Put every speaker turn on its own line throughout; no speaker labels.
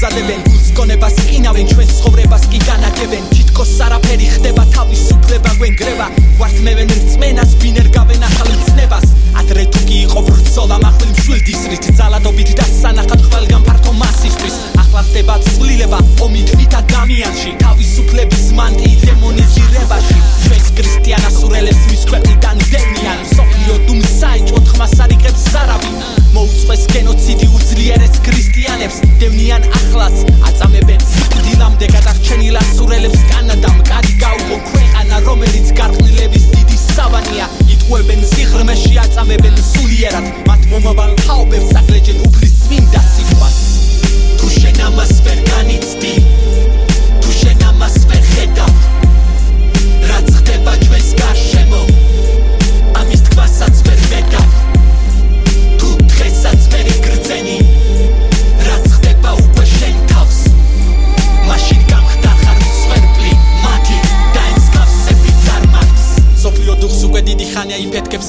ამზადებენ გულსგონებას კინავენ ჩვენ ცხოვრებას კი განაგებენ. თითქოს არაფერი ხდება თავისუფლება გვენგრევა. ვარქმევენ რწმენას ვინერ გავენ ახალ ცნებას. ადრე თუ კი იყო ბრძოლა მახლი მშვილდისრით ძალადობით და სანახად ყველგან ფართო მასისთვის. ახლა ხდება ცვლილება ომით მითა ადამიანში. თავისუფლების მანტი მაყურელებს კანადამ კადი გაუღო ქვეყანა რომელიც გარყვნილების დიდი სავანია. იტყვებენ სიღრმეში აწამებენ სულიერად.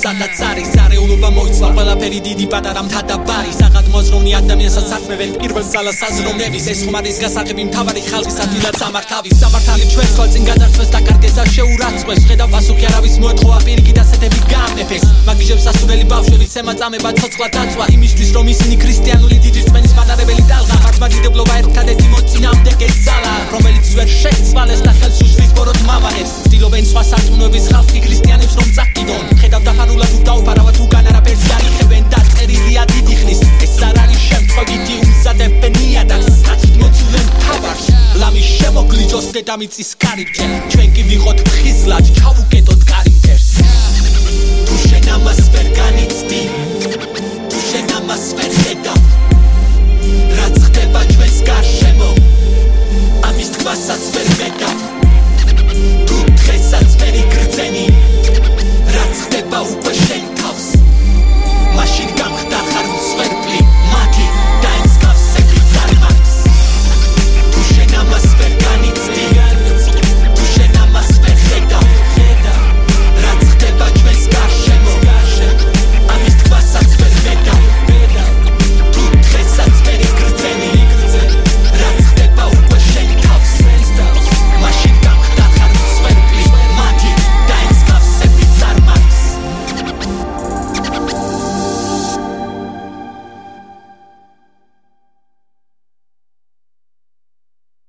სადაც არის არეულობა მოიცვა ყველაფერი დიდი პატარა მთადაბარი საღად მოზრუნი ადამიანსაც საწმევენ პირველ სალას აზროვნების ეს ხმარის გასაღები მთავარი ხალხის ადგილად სამართავის სამართალი ჩვენს ხალხინ გადარწეს და კარგეს და შეურაცხყვეს ხედა პასუხი არავის მოეთხოვა პირიქით ასეთები გამეფეს. მაგიჟებს სასურველი ბავშვების ემაწამება ცოცხლა დაწვა იმისთვის რომ ისინი ქრისტიანული დიდი რწმენის მატარებელი ტალღა მართლმადიდებლობა ერთადერთი მოწინააღმდეგე ძალა რომელიც ვერ შეცვალეს და ხელს უშლის ბოროტ მამაებს ცდილობენ სხვა სარწმუნოების ხალხი ქრისტიანებს რომ წაკიდონ დედამიწის კარიბჭე. ჩვენ კი ვიყოთ ფხიზლად ჩავუკეტოთ კარიბჭეს